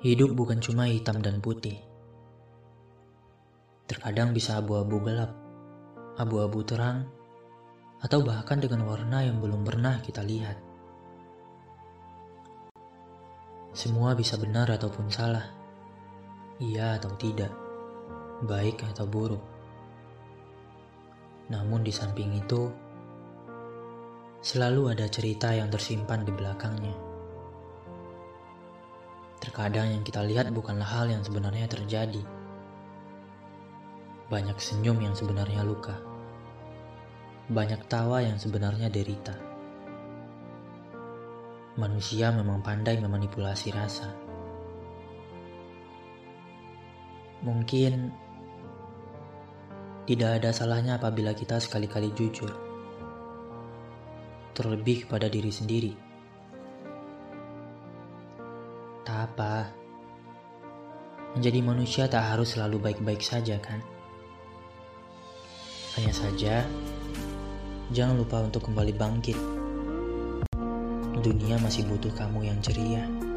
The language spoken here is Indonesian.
Hidup bukan cuma hitam dan putih. Terkadang bisa abu-abu gelap, abu-abu terang, atau bahkan dengan warna yang belum pernah kita lihat. Semua bisa benar ataupun salah, iya atau tidak, baik atau buruk. Namun di samping itu, selalu ada cerita yang tersimpan di belakangnya. Terkadang yang kita lihat bukanlah hal yang sebenarnya terjadi. Banyak senyum yang sebenarnya luka. Banyak tawa yang sebenarnya derita. Manusia memang pandai memanipulasi rasa. Mungkin tidak ada salahnya apabila kita sekali-kali jujur, terlebih kepada diri sendiri. Tak apa. Menjadi manusia tak harus selalu baik-baik saja kan? Hanya saja, jangan lupa untuk kembali bangkit. Dunia masih butuh kamu yang ceria.